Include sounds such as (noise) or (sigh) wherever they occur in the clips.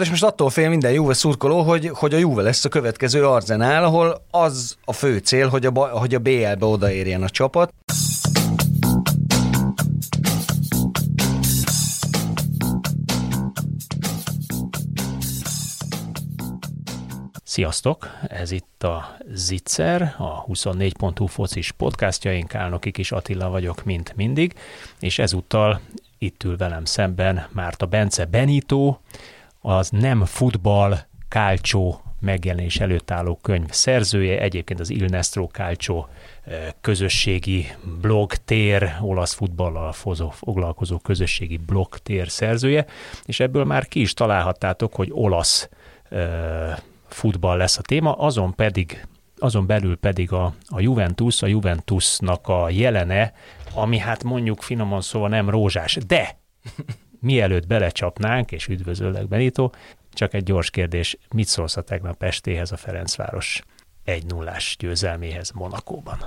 És most attól fél minden Juve szurkoló, hogy, hogy a Juve lesz a következő Arzenál, ahol az a fő cél, hogy a, hogy a BL-be odaérjen a csapat. Sziasztok! Ez itt a Zitzer, a 24.hu focis podcastja, én Kálnoki Kis Attila vagyok, mint mindig, és ezúttal itt ül velem szemben Márta Bence Benito, az Nem Futball Calcio megjelenés előtt álló könyv szerzője, egyébként az Il Nestro Calcio eh, közösségi blog tér, olasz futballal foglalkozó közösségi blog tér szerzője, és ebből már ki is találhattátok, hogy olasz eh, futball lesz a téma, azon pedig azon belül pedig a, a Juventus, a Juventusnak a jelene, ami hát mondjuk finoman szóval nem rózsás, de mielőtt belecsapnánk, és üdvözöllek Benito, csak egy gyors kérdés, mit szólsz a tegnap estéhez a Ferencváros 1 0 győzelméhez Monakóban?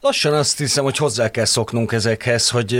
Lassan azt hiszem, hogy hozzá kell szoknunk ezekhez, hogy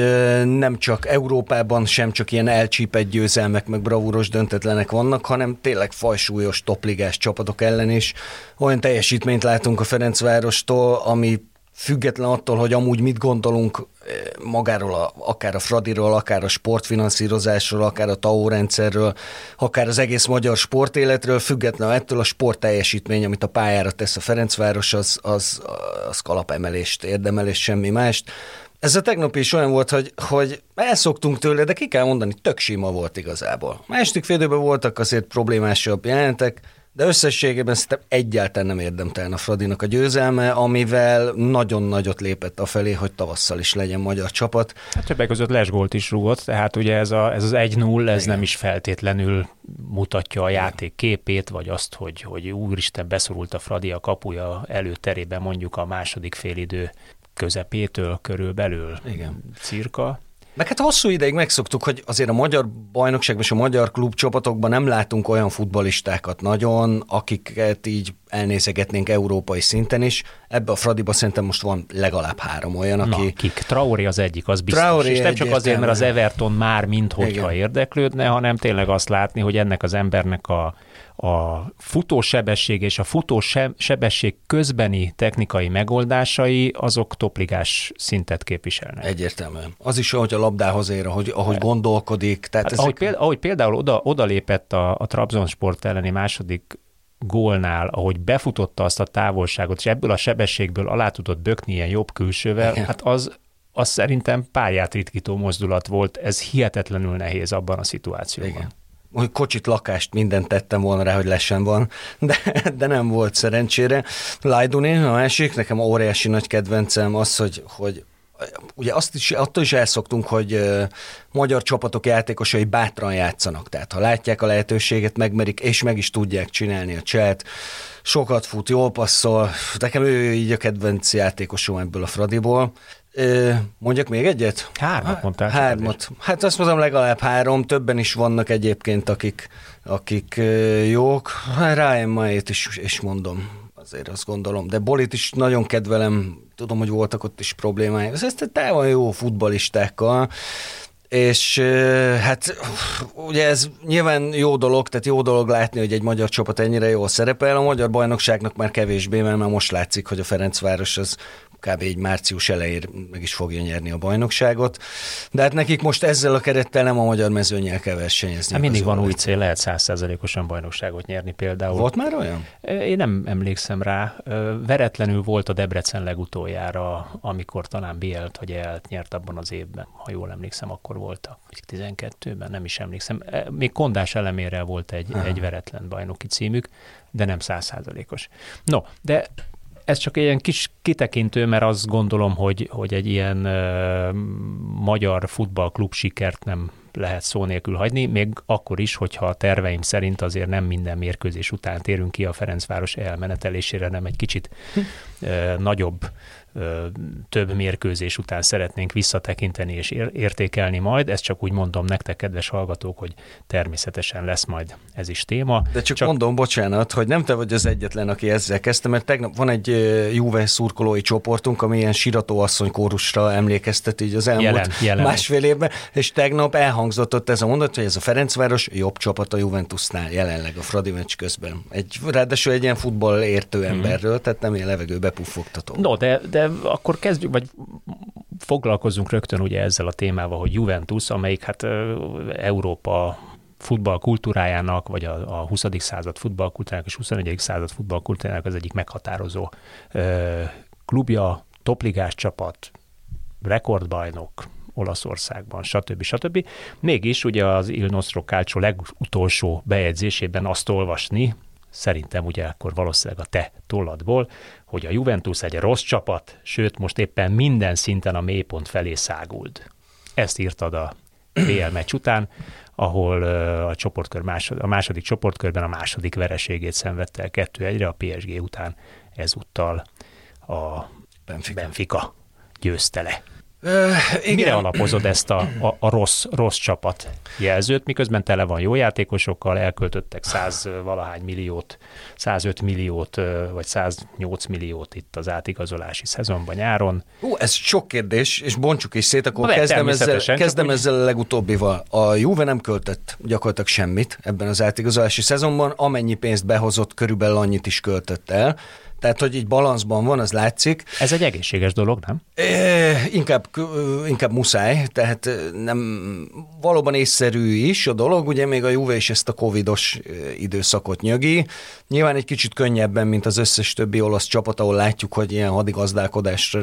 nem csak Európában sem csak ilyen elcsípett győzelmek, meg bravúros döntetlenek vannak, hanem tényleg fajsúlyos topligás csapatok ellen is olyan teljesítményt látunk a Ferencvárostól, ami független attól, hogy amúgy mit gondolunk eh, magáról, a, akár a Fradiról, akár a sportfinanszírozásról, akár a TAO rendszerről, akár az egész magyar sportéletről, független ettől a sport teljesítmény, amit a pályára tesz a Ferencváros, az, az, az kalapemelést érdemel, és semmi mást. Ez a tegnap is olyan volt, hogy, hogy elszoktunk tőle, de ki kell mondani, tök sima volt igazából. Második félidőben voltak azért problémásabb jelentek, de összességében szerintem egyáltalán nem érdemtelen a Fradinak a győzelme, amivel nagyon nagyot lépett a felé, hogy tavasszal is legyen magyar csapat. Hát többek között lesgolt is rúgott, tehát ugye ez, a, ez az 1-0, ez Igen. nem is feltétlenül mutatja a játék képét, vagy azt, hogy, hogy úristen beszorult a Fradi a kapuja előterében mondjuk a második félidő közepétől körülbelül Igen. cirka. Meg hát hosszú ideig megszoktuk, hogy azért a magyar bajnokságban és a magyar klubcsapatokban nem látunk olyan futbalistákat nagyon, akiket így elnézegetnénk európai szinten is. Ebbe a Fradiba szerintem most van legalább három olyan, aki... Na, kik? Traori az egyik, az biztos. Traori és nem csak azért, mert az Everton már minthogyha érdeklődne, hanem tényleg azt látni, hogy ennek az embernek a a futósebesség és a futósebesség közbeni technikai megoldásai azok topligás szintet képviselnek. Egyértelműen. Az is, hogy a labdához ér, ahogy, ahogy gondolkodik. Tehát hát, ezek... ahogy, például, ahogy például oda, oda lépett a, a Trabzonsport elleni második gólnál, ahogy befutotta azt a távolságot, és ebből a sebességből alá tudott bökni ilyen jobb külsővel, Igen. hát az, az szerintem pályát ritkító mozdulat volt, ez hihetetlenül nehéz abban a szituációban. Igen hogy kocsit, lakást, mindent tettem volna rá, hogy lesen van, de, de nem volt szerencsére. Lajduni, a másik, nekem óriási nagy kedvencem az, hogy, hogy ugye azt is, attól is elszoktunk, hogy magyar csapatok játékosai bátran játszanak, tehát ha látják a lehetőséget, megmerik, és meg is tudják csinálni a cselt, sokat fut, jól passzol, nekem ő így a kedvenc játékosom ebből a Fradiból, Mondjak még egyet? Hármat mondtál. Hármat. Hát azt mondom legalább három, többen is vannak egyébként, akik, akik jók. Hát Ryan Maét is, is mondom, azért azt gondolom. De Bolit is nagyon kedvelem, tudom, hogy voltak ott is problémái. Ez távol jó futbalistákkal, és hát ugye ez nyilván jó dolog, tehát jó dolog látni, hogy egy magyar csapat ennyire jól szerepel. A magyar bajnokságnak már kevésbé, mert már most látszik, hogy a Ferencváros az kb. egy március elején meg is fogja nyerni a bajnokságot. De hát nekik most ezzel a kerettel nem a magyar mezőnyel kell versenyezni. Hát mindig van új cél, lehet százszerzelékosan bajnokságot nyerni például. Volt már olyan? Én nem emlékszem rá. Veretlenül volt a Debrecen legutoljára, amikor talán Bielt, hogy Elt nyert abban az évben. Ha jól emlékszem, akkor voltak. 12-ben, nem is emlékszem. Még Kondás elemére volt egy, egy veretlen bajnoki címük, de nem százszázalékos. No, de ez csak ilyen kis kitekintő, mert azt gondolom, hogy, hogy egy ilyen uh, magyar futballklub sikert nem lehet szó nélkül hagyni, még akkor is, hogyha a terveim szerint azért nem minden mérkőzés után térünk ki a Ferencváros elmenetelésére, nem egy kicsit uh, nagyobb több mérkőzés után szeretnénk visszatekinteni és értékelni majd. Ezt csak úgy mondom nektek, kedves hallgatók, hogy természetesen lesz majd ez is téma. De csak, csak mondom, bocsánat, hogy nem te vagy az egyetlen, aki ezzel kezdte, mert tegnap van egy Juve szurkolói csoportunk, ami ilyen asszony kórusra emlékeztet így az elmúlt jelen, jelen. másfél évben, és tegnap elhang elhangzott ott ez a mondat, hogy ez a Ferencváros jobb csapat a Juventusnál jelenleg a Fradi meccs közben. Egy, ráadásul egy ilyen futball értő mhm. emberről, tehát nem ilyen levegőbe puffogtató. No, de, de akkor kezdjük, vagy foglalkozunk rögtön ugye ezzel a témával, hogy Juventus, amelyik hát Európa futball kultúrájának, vagy a, a 20. század futballkultúrájának és 21. század futballkultúrájának az egyik meghatározó ö, klubja, topligás csapat, rekordbajnok, Olaszországban, stb. stb. Mégis ugye az Il Nostro Calcio legutolsó bejegyzésében azt olvasni, szerintem ugye akkor valószínűleg a te tolladból, hogy a Juventus egy rossz csapat, sőt most éppen minden szinten a mélypont felé száguld. Ezt írtad a BL meccs után, ahol a, csoportkör másod, a második csoportkörben a második vereségét szenvedte el 2-1-re, a PSG után ezúttal a Benfica, Benfica győzte le. Uh, igen. Mire alapozod ezt a, a, a rossz, rossz csapat jelzőt, miközben tele van jó játékosokkal, elköltöttek 100 valahány milliót, 105 milliót, vagy 108 milliót itt az átigazolási szezonban nyáron. Ú, ez sok kérdés, és bontsuk is szét, akkor Na, kezdem, ezzel, kezdem ezzel a legutóbbival. A Juve nem költött gyakorlatilag semmit ebben az átigazolási szezonban, amennyi pénzt behozott, körülbelül annyit is költött el. Tehát, hogy így balanszban van, az látszik. Ez egy egészséges dolog, nem? É, inkább, inkább muszáj, tehát nem valóban észszerű is a dolog, ugye még a Juve is ezt a covidos időszakot nyögi. Nyilván egy kicsit könnyebben, mint az összes többi olasz csapat, ahol látjuk, hogy ilyen hadigazdálkodásra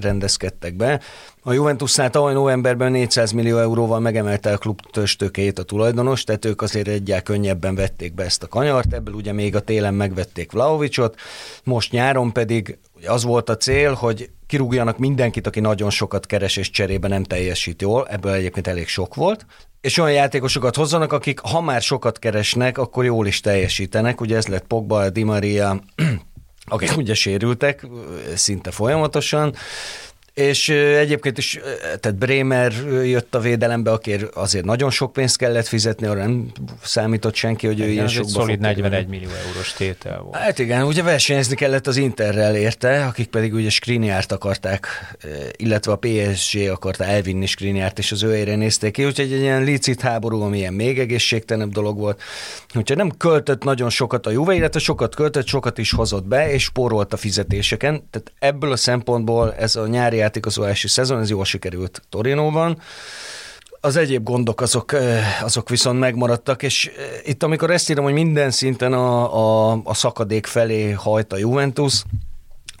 rendezkedtek be. A Juventusnál tavaly novemberben 400 millió euróval megemelte a klub töstökét a tulajdonos, tehát ők azért egyel könnyebben vették be ezt a kanyart, ebből ugye még a télen megvették Vlaovicsot, most nyáron pedig az volt a cél, hogy kirúgjanak mindenkit, aki nagyon sokat keres és cserébe nem teljesít jól, ebből egyébként elég sok volt, és olyan játékosokat hozzanak, akik ha már sokat keresnek, akkor jól is teljesítenek, ugye ez lett Pogba, Di Maria, (clears throat) akik ugye sérültek szinte folyamatosan, és egyébként is, tehát Bremer jött a védelembe, aki azért nagyon sok pénzt kellett fizetni, arra nem számított senki, hogy ő ilyen sokba szolid 41 millió eurós tétel volt. Hát igen, ugye versenyezni kellett az Interrel érte, akik pedig ugye Skriniárt akarták, illetve a PSG akarta elvinni Skriniárt, és az ő helyre nézték ki, úgyhogy egy ilyen licit háború, ami ilyen még egészségtelenebb dolog volt. Úgyhogy nem költött nagyon sokat a Juve, illetve sokat költött, sokat is hozott be, és spórolt a fizetéseken. Tehát ebből a szempontból ez a nyári játékozási szezon, ez jól sikerült Torinóban. Az egyéb gondok azok, azok viszont megmaradtak, és itt amikor ezt írom, hogy minden szinten a, a, a szakadék felé hajt a Juventus,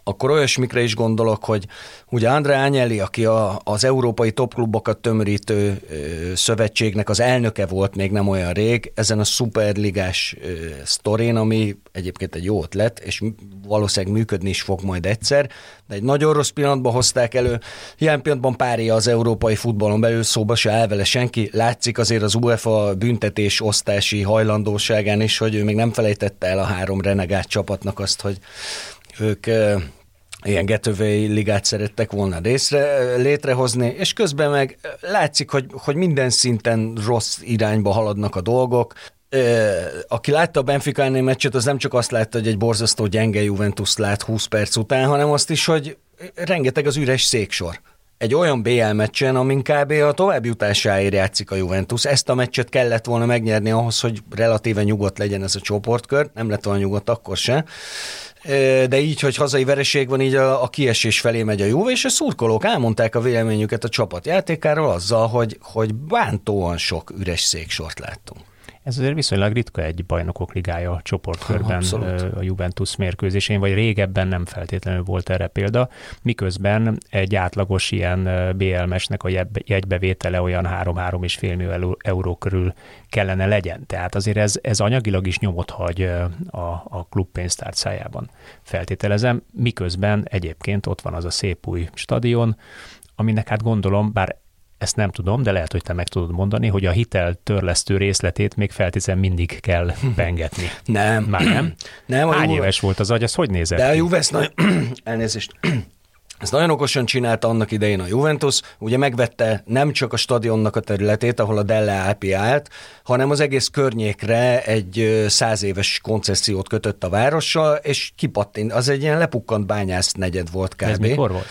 akkor olyasmikre is gondolok, hogy ugye André Agnelli, aki a, az európai topklubokat tömörítő ö, szövetségnek az elnöke volt még nem olyan rég, ezen a szuperligás ö, sztorén, ami egyébként egy jó ötlet, és valószínűleg működni is fog majd egyszer, de egy nagyon rossz pillanatban hozták elő. Ilyen pillanatban párja az európai futballon belül szóba se áll vele senki. Látszik azért az UEFA büntetés osztási hajlandóságán is, hogy ő még nem felejtette el a három renegát csapatnak azt, hogy ők ilyen getövei ligát szerettek volna részre, létrehozni, és közben meg látszik, hogy, hogy minden szinten rossz irányba haladnak a dolgok. Aki látta a Benfica elleni meccset, az nem csak azt látta, hogy egy borzasztó gyenge Juventus lát 20 perc után, hanem azt is, hogy rengeteg az üres széksor egy olyan BL meccsen, amin kb. a továbbjutásáért játszik a Juventus. Ezt a meccset kellett volna megnyerni ahhoz, hogy relatíven nyugodt legyen ez a csoportkör. Nem lett volna nyugodt akkor se de így, hogy hazai vereség van, így a, a kiesés felé megy a Juve, és a szurkolók elmondták a véleményüket a csapat játékáról azzal, hogy, hogy bántóan sok üres széksort láttunk. Ez azért viszonylag ritka egy bajnokok ligája csoportkörben Abszolút. a Juventus mérkőzésén, vagy régebben nem feltétlenül volt erre példa, miközben egy átlagos ilyen BL-mesnek a jegybevétele olyan 3-3,5 millió euró körül kellene legyen. Tehát azért ez, ez anyagilag is nyomot hagy a, a klub pénztárcájában, feltételezem, miközben egyébként ott van az a szép új stadion, aminek hát gondolom, bár ezt nem tudom, de lehet, hogy te meg tudod mondani, hogy a hitel törlesztő részletét még feltétlenül mindig kell (laughs) bengetni. Nem. Már nem? Nem. Hány Juve... éves volt az agy, az hogy nézett De a Juve nagyon... (clears throat) elnézést. (clears throat) Ezt nagyon okosan csinálta annak idején a Juventus, ugye megvette nem csak a stadionnak a területét, ahol a Delle Alpi állt, hanem az egész környékre egy száz éves koncesziót kötött a várossal, és kipattint. Az egy ilyen lepukkant bányász negyed volt kb. Ez mikor volt?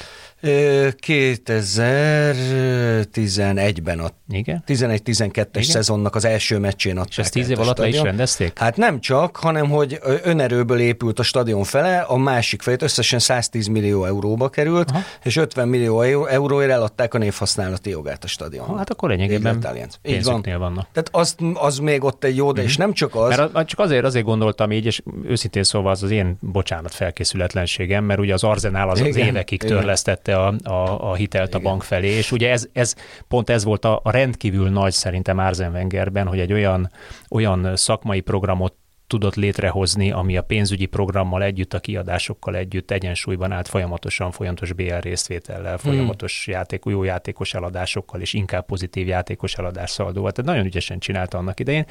2011-ben a Igen? 11-12-es szezonnak az első meccsén adták És ezt tíz év alatt le is rendezték? Hát nem csak, hanem hogy önerőből épült a stadion fele, a másik fejét összesen 110 millió euróba került, Aha. és 50 millió euróért eladták a névhasználati jogát a stadion. Hát akkor lényegében pénzüknél van. vannak. Tehát az, az még ott egy jó, de mm-hmm. és nem csak az. Mert csak azért, azért gondoltam így, és őszintén szóval az az én, bocsánat, felkészületlenségem, mert ugye az Arzenál az, az évekig igen. törlesztette a, a, a hitelt igen. a bank felé, és ugye ez, ez pont ez volt a, a rendkívül nagy szerintem Arzen Wengerben, hogy egy olyan, olyan szakmai programot tudott létrehozni, ami a pénzügyi programmal együtt, a kiadásokkal együtt egyensúlyban állt folyamatosan, folyamatos BL részvétellel, hmm. folyamatos hmm. játék, jó játékos eladásokkal, és inkább pozitív játékos eladás szaldóval. Tehát nagyon ügyesen csinálta annak idején.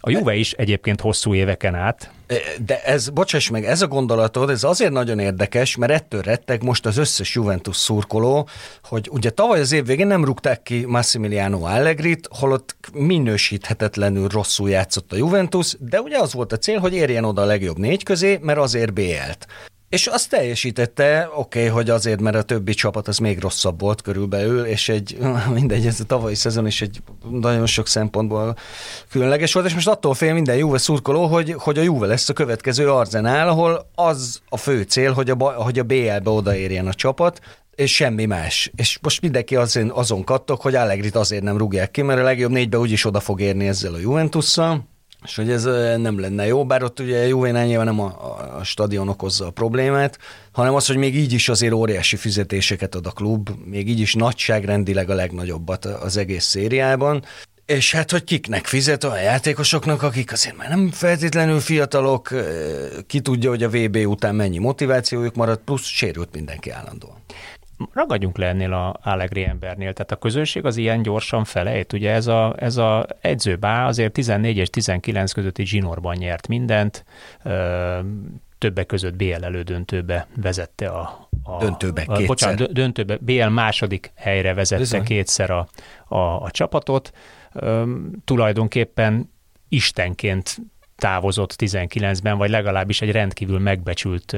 A Juve is egyébként hosszú éveken át, de ez, bocsáss meg, ez a gondolatod, ez azért nagyon érdekes, mert ettől retteg most az összes Juventus szurkoló, hogy ugye tavaly az év végén nem rúgták ki Massimiliano Allegrit, holott minősíthetetlenül rosszul játszott a Juventus, de ugye az volt a cél, hogy érjen oda a legjobb négy közé, mert azért BL-t. És azt teljesítette, oké, okay, hogy azért, mert a többi csapat az még rosszabb volt körülbelül, és egy, (laughs) mindegy, ez a tavalyi szezon is egy nagyon sok szempontból különleges volt, és most attól fél minden Juve szurkoló, hogy, hogy a Juve lesz a következő Arzenál, ahol az a fő cél, hogy a, hogy a BL-be odaérjen a csapat, és semmi más. És most mindenki azon, azon kattok, hogy Allegrit azért nem rúgják ki, mert a legjobb négybe úgyis oda fog érni ezzel a Juventusszal, és hogy ez nem lenne jó, bár ott ugye Juvénál nyilván nem a, a stadion okozza a problémát, hanem az, hogy még így is azért óriási fizetéseket ad a klub, még így is nagyságrendileg a legnagyobbat az egész szériában, és hát, hogy kiknek fizet, olyan játékosoknak, akik azért már nem feltétlenül fiatalok, ki tudja, hogy a VB után mennyi motivációjuk maradt, plusz sérült mindenki állandóan ragadjunk le ennél a Allegri embernél. Tehát a közönség az ilyen gyorsan felejt. Ugye ez a, ez a edzőbá azért 14 és 19 közötti zsinórban nyert mindent, ö, többek között BL elődöntőbe vezette a, a döntőbe a, kétszer. Bocsánat, döntőbe, BL második helyre vezette Bizony. kétszer a, a, a csapatot. Ö, tulajdonképpen istenként távozott 19-ben, vagy legalábbis egy rendkívül megbecsült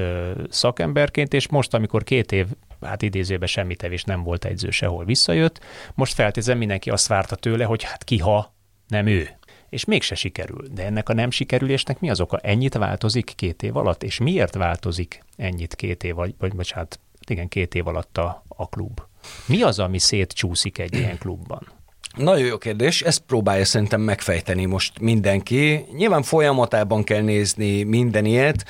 szakemberként, és most, amikor két év, hát idézőben semmi tevés nem volt egyző sehol visszajött, most feltézem mindenki azt várta tőle, hogy hát ki ha, nem ő. És mégse sikerül. De ennek a nem sikerülésnek mi az oka? Ennyit változik két év alatt? És miért változik ennyit két év, vagy, vagy bocsánat, igen, két év alatt a, a klub? Mi az, ami szétcsúszik egy ilyen klubban? Nagyon jó kérdés, ezt próbálja szerintem megfejteni most mindenki. Nyilván folyamatában kell nézni minden ilyet.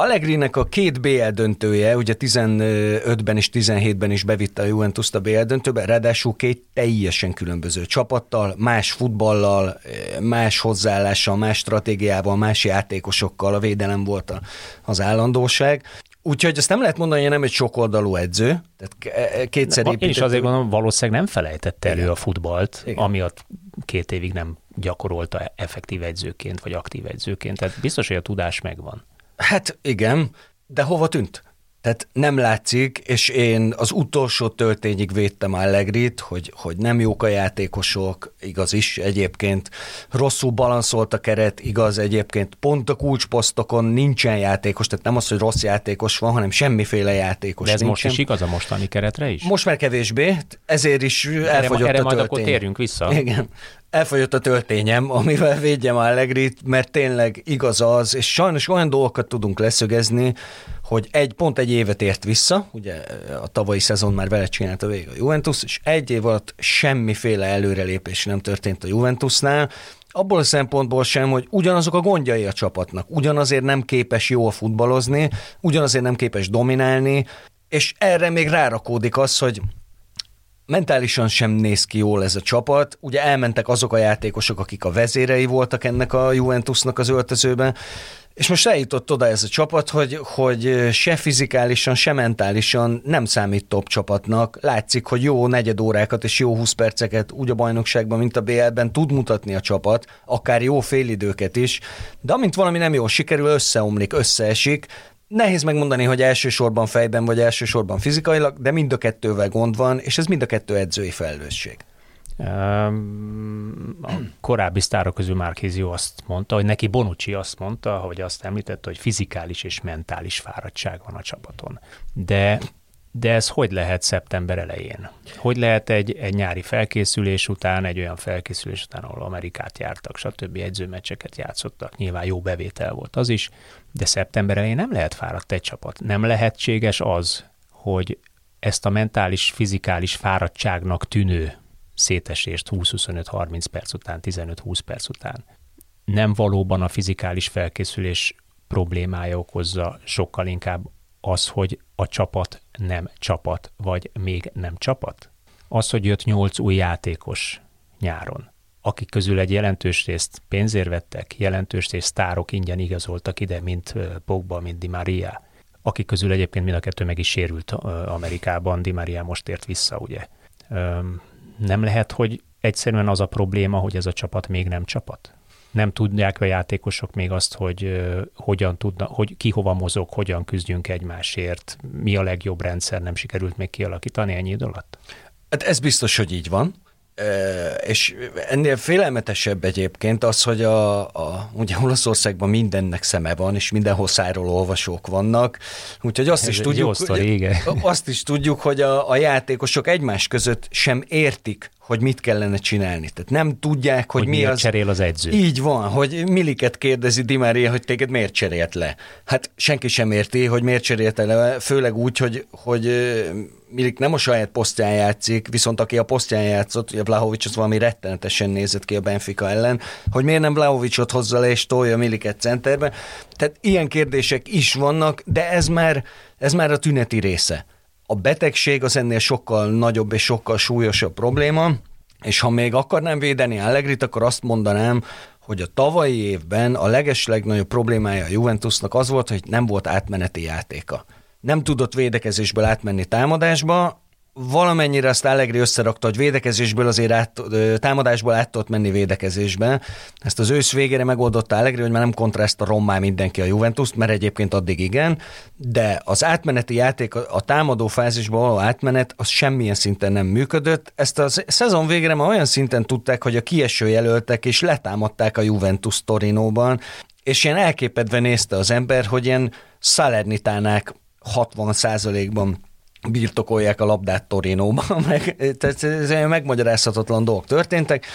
Allegrinek a két BL döntője, ugye 15-ben és 17-ben is bevitte a Juventus a BL döntőbe, ráadásul két teljesen különböző csapattal, más futballal, más hozzáállással, más stratégiával, más játékosokkal, a védelem volt az állandóság. Úgyhogy azt nem lehet mondani, hogy nem egy sokoldalú edző. Tehát e, kétszer épített... Én is azért gondolom, valószínűleg nem felejtette elő Igen. a futballt, Igen. amiatt két évig nem gyakorolta effektív edzőként, vagy aktív edzőként. Tehát biztos, hogy a tudás megvan. Hát igen, de hova tűnt? Tehát nem látszik, és én az utolsó töltényig védtem Allegrit, hogy, hogy nem jók a játékosok, igaz is egyébként, rosszul balanszolt a keret, igaz egyébként, pont a kulcsposztokon nincsen játékos, tehát nem az, hogy rossz játékos van, hanem semmiféle játékos De ez nincsen. most is igaz a mostani keretre is? Most már kevésbé, ezért is elfogyott erre, erre a majd akkor térjünk vissza. Igen elfogyott a töltényem, amivel védjem Allegrit, mert tényleg igaz az, és sajnos olyan dolgokat tudunk leszögezni, hogy egy pont egy évet ért vissza, ugye a tavalyi szezon már vele csinálta végig a Juventus, és egy év alatt semmiféle előrelépés nem történt a Juventusnál, abból a szempontból sem, hogy ugyanazok a gondjai a csapatnak, ugyanazért nem képes jól futballozni, ugyanazért nem képes dominálni, és erre még rárakódik az, hogy mentálisan sem néz ki jól ez a csapat. Ugye elmentek azok a játékosok, akik a vezérei voltak ennek a Juventusnak az öltözőben, és most eljutott oda ez a csapat, hogy, hogy se fizikálisan, se mentálisan nem számít top csapatnak. Látszik, hogy jó negyed órákat és jó 20 perceket úgy a bajnokságban, mint a BL-ben tud mutatni a csapat, akár jó félidőket is, de amint valami nem jól sikerül, összeomlik, összeesik, Nehéz megmondani, hogy elsősorban fejben vagy elsősorban fizikailag, de mind a kettővel gond van, és ez mind a kettő edzői felelősség. A korábbi sztárok közül Márkézió azt mondta, hogy neki Bonucci azt mondta, hogy azt említette, hogy fizikális és mentális fáradtság van a csapaton. De De ez hogy lehet szeptember elején? Hogy lehet egy, egy nyári felkészülés után, egy olyan felkészülés után, ahol Amerikát jártak, stb. edzőmeccseket játszottak, nyilván jó bevétel volt az is, de szeptember elején nem lehet fáradt egy csapat. Nem lehetséges az, hogy ezt a mentális, fizikális fáradtságnak tűnő szétesést 20-25-30 perc után, 15-20 perc után nem valóban a fizikális felkészülés problémája okozza, sokkal inkább az, hogy a csapat nem csapat, vagy még nem csapat? Az, hogy jött nyolc új játékos nyáron, akik közül egy jelentős részt pénzért vettek, jelentős részt sztárok ingyen igazoltak ide, mint Pogba, mint Di Maria, akik közül egyébként mind a kettő meg is sérült Amerikában, Di Maria most ért vissza, ugye. Nem lehet, hogy egyszerűen az a probléma, hogy ez a csapat még nem csapat? Nem tudják a játékosok még azt, hogy hogyan tudna, hogy ki hova mozog, hogyan küzdjünk egymásért, mi a legjobb rendszer, nem sikerült még kialakítani ennyi idő alatt? Hát ez biztos, hogy így van. És ennél félelmetesebb egyébként az, hogy a, a, ugye Olaszországban mindennek szeme van, és minden hosszáról olvasók vannak, úgyhogy azt Ez is tudjuk, sztori, azt is tudjuk, hogy a, a játékosok egymás között sem értik, hogy mit kellene csinálni. Tehát nem tudják, hogy, hogy mi az... cserél az edző. Így van, hogy Milliket kérdezi Di Maria, hogy téged miért cserélt le. Hát senki sem érti, hogy miért cserélt le, főleg úgy, hogy, hogy Milik nem a saját posztján játszik, viszont aki a posztján játszott, ugye Blahovics az valami rettenetesen nézett ki a Benfica ellen, hogy miért nem Blahovicsot hozza le és tolja Milliket centerbe. Tehát ilyen kérdések is vannak, de ez már, ez már a tüneti része. A betegség az ennél sokkal nagyobb és sokkal súlyosabb probléma, és ha még akarnám védeni Allegrit, akkor azt mondanám, hogy a tavalyi évben a leges legnagyobb problémája a Juventusnak az volt, hogy nem volt átmeneti játéka. Nem tudott védekezésből átmenni támadásba, valamennyire azt Allegri összerakta, hogy védekezésből azért át, támadásból át tudott menni védekezésbe. Ezt az ősz végére megoldotta Allegri, hogy már nem kontraszt a rommá mindenki a Juventus, mert egyébként addig igen, de az átmeneti játék, a támadó fázisból való átmenet, az semmilyen szinten nem működött. Ezt a szezon végére már olyan szinten tudták, hogy a kieső jelöltek és letámadták a Juventus Torinóban, és ilyen elképedve nézte az ember, hogy ilyen Salernitánák 60 százalékban birtokolják a labdát Torinóban, (laughs) meg, tehát ez megmagyarázhatatlan dolgok történtek.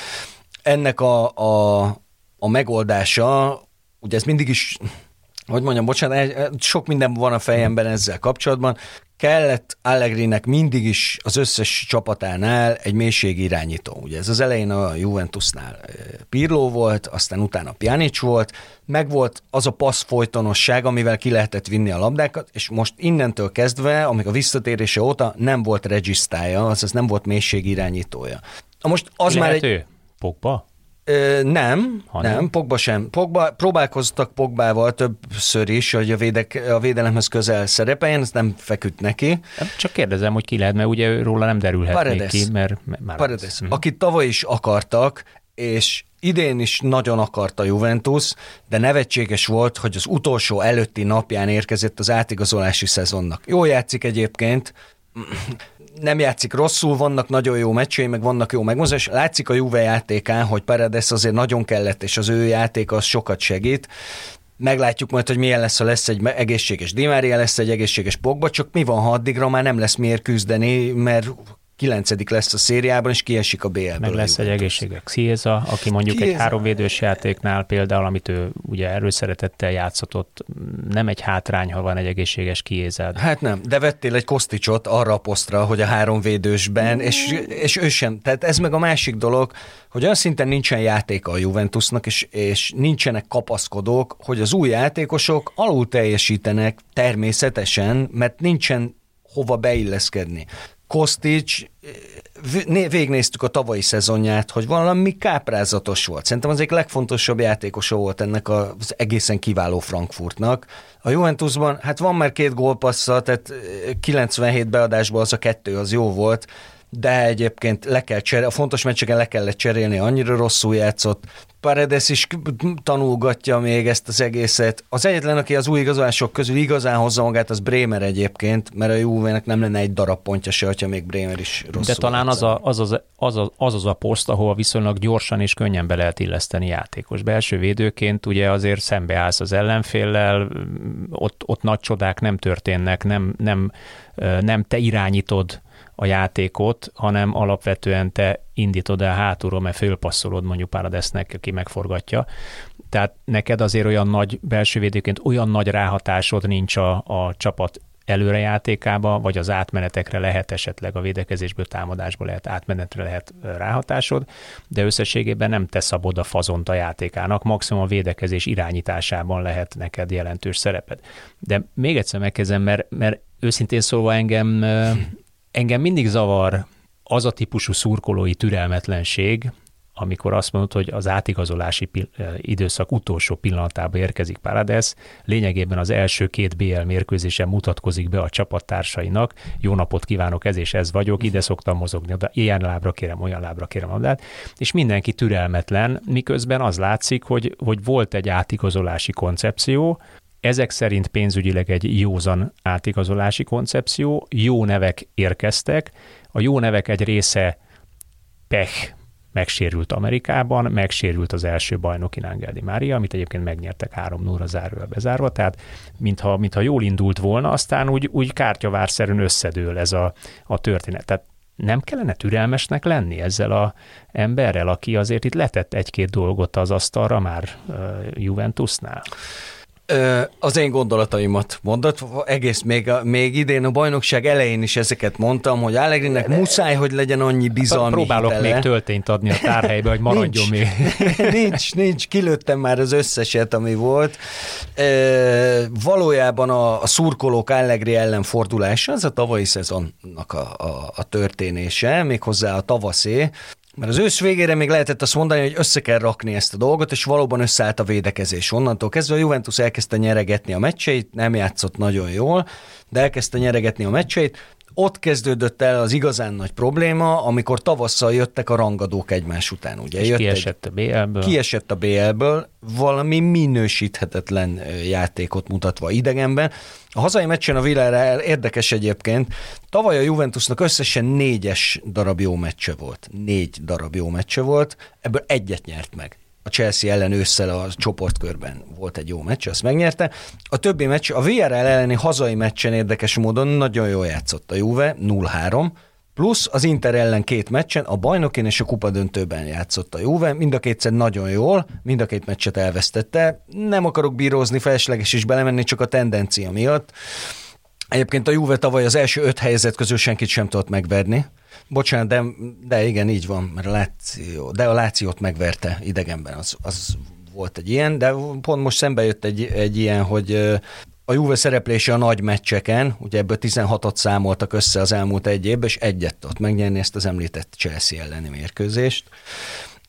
Ennek a, a, a megoldása, ugye ez mindig is, hogy mondjam, bocsánat, sok minden van a fejemben ezzel kapcsolatban, kellett Allegrinek mindig is az összes csapatánál egy mélységi irányító. Ugye ez az elején a Juventusnál eh, Pirlo volt, aztán utána Pjanic volt, meg volt az a passz folytonosság, amivel ki lehetett vinni a labdákat, és most innentől kezdve, amíg a visszatérése óta nem volt regisztája, azaz nem volt mélységi irányítója. Most az Lehet már egy... Ő? Pogba? Ö, nem, ha nem, Pogba sem. Pogba, próbálkoztak Pogbával többször is, hogy a, védek, a védelemhez közel szerepeljen, ez nem feküdt neki. Csak kérdezem, hogy ki lehet, mert ugye róla nem derülhet Paredes. ki, mert már Paredes, uh-huh. akit tavaly is akartak, és idén is nagyon akarta Juventus, de nevetséges volt, hogy az utolsó előtti napján érkezett az átigazolási szezonnak. Jó játszik egyébként, nem játszik rosszul, vannak nagyon jó meccsei, meg vannak jó megmozás. Látszik a Juve játékán, hogy Paredes azért nagyon kellett, és az ő játék az sokat segít. Meglátjuk majd, hogy milyen lesz, ha lesz egy egészséges Dimária, lesz egy egészséges Pogba, csak mi van, ha addigra már nem lesz miért küzdeni, mert kilencedik lesz a szériában, és kiesik a BL-ből. Meg lesz egy egészséges Xieza, aki mondjuk Chiesa. egy háromvédős játéknál például, amit ő ugye erőszeretettel játszott, nem egy hátrány, ha van egy egészséges Kiézád. Hát nem, de vettél egy Kosticsot arra a posztra, hogy a háromvédősben, és, és ő sem. Tehát ez meg a másik dolog, hogy olyan szinten nincsen játéka a Juventusnak, és, és nincsenek kapaszkodók, hogy az új játékosok alul teljesítenek természetesen, mert nincsen hova beilleszkedni. Kostics, végnéztük a tavalyi szezonját, hogy valami káprázatos volt. Szerintem az egyik legfontosabb játékosa volt ennek az egészen kiváló Frankfurtnak. A Juventusban, hát van már két gólpassza, tehát 97 beadásból az a kettő, az jó volt, de egyébként le kell cserélni, a fontos meccseken le kellett cserélni, annyira rosszul játszott. Paredes is tanulgatja még ezt az egészet. Az egyetlen, aki az új igazolások közül igazán hozza magát, az Bremer egyébként, mert a Juve-nek nem lenne egy darab pontja se, hogyha még Bremer is rosszul De talán az, a, az, az, az, az, az, az a poszt, ahol viszonylag gyorsan és könnyen be lehet illeszteni játékos. Belső védőként ugye azért szembeállsz az ellenféllel, ott, ott nagy csodák nem történnek, nem, nem, nem te irányítod a játékot, hanem alapvetően te indítod el hátulról, mert fölpasszolod mondjuk Paradesnek, aki megforgatja. Tehát neked azért olyan nagy belső védőként olyan nagy ráhatásod nincs a, a csapat előrejátékába, vagy az átmenetekre lehet esetleg a védekezésből, támadásból lehet átmenetre lehet ráhatásod, de összességében nem te szabod a fazont a játékának, maximum a védekezés irányításában lehet neked jelentős szereped. De még egyszer megkezdem, mert, mert őszintén szólva engem (laughs) engem mindig zavar az a típusú szurkolói türelmetlenség, amikor azt mondod, hogy az átigazolási időszak utolsó pillanatában érkezik Parades, lényegében az első két BL mérkőzésen mutatkozik be a csapattársainak, jó napot kívánok, ez és ez vagyok, ide szoktam mozogni, de ilyen lábra kérem, olyan lábra kérem labdát, és mindenki türelmetlen, miközben az látszik, hogy, hogy volt egy átigazolási koncepció, ezek szerint pénzügyileg egy józan átigazolási koncepció, jó nevek érkeztek, a jó nevek egy része pech megsérült Amerikában, megsérült az első bajnoki Angel Di Mária, amit egyébként megnyertek 3 0 záróval bezárva, tehát mintha, mintha jól indult volna, aztán úgy, úgy kártyavárszerűen összedől ez a, a történet. Tehát nem kellene türelmesnek lenni ezzel a emberrel, aki azért itt letett egy-két dolgot az asztalra már Juventusnál? Az én gondolataimat mondott, egész még, még idén a bajnokság elején is ezeket mondtam, hogy Allegrinek muszáj, hogy legyen annyi bizalmi Próbálok hitele. még töltényt adni a tárhelybe, hogy maradjon nincs, még. (laughs) nincs, nincs, kilőttem már az összeset, ami volt. E, valójában a, a szurkolók Allegri ellen fordulása, az a tavalyi szezonnak a, a, a történése, méghozzá a tavaszé, mert az ősz végére még lehetett azt mondani, hogy össze kell rakni ezt a dolgot, és valóban összeállt a védekezés. Onnantól kezdve a Juventus elkezdte nyeregetni a meccseit, nem játszott nagyon jól, de elkezdte nyeregetni a meccseit, ott kezdődött el az igazán nagy probléma, amikor tavasszal jöttek a rangadók egymás után. Ugye? És Jött kiesett egy, a BL-ből. Kiesett a BL-ből, valami minősíthetetlen játékot mutatva idegenben. A hazai meccsen a Villarreal érdekes egyébként, tavaly a Juventusnak összesen négyes darab jó meccse volt. Négy darab jó meccse volt, ebből egyet nyert meg a Chelsea ellen ősszel a csoportkörben volt egy jó meccs, azt megnyerte. A többi meccs, a VRL elleni hazai meccsen érdekes módon nagyon jól játszott a Juve, 0-3, plusz az Inter ellen két meccsen, a bajnokin és a kupa döntőben játszott a Juve, mind a kétszer nagyon jól, mind a két meccset elvesztette. Nem akarok bírózni, felesleges is belemenni, csak a tendencia miatt. Egyébként a Juve tavaly az első öt helyzet közül senkit sem tudott megverni. Bocsánat, de, de igen, így van, mert a Láció, de a Lációt megverte idegenben, az, az volt egy ilyen, de pont most szembe jött egy, egy ilyen, hogy a Juve szereplése a nagy meccseken, ugye ebből 16-ot számoltak össze az elmúlt egy évben, és egyet tudott megnyerni ezt az említett Chelsea elleni mérkőzést.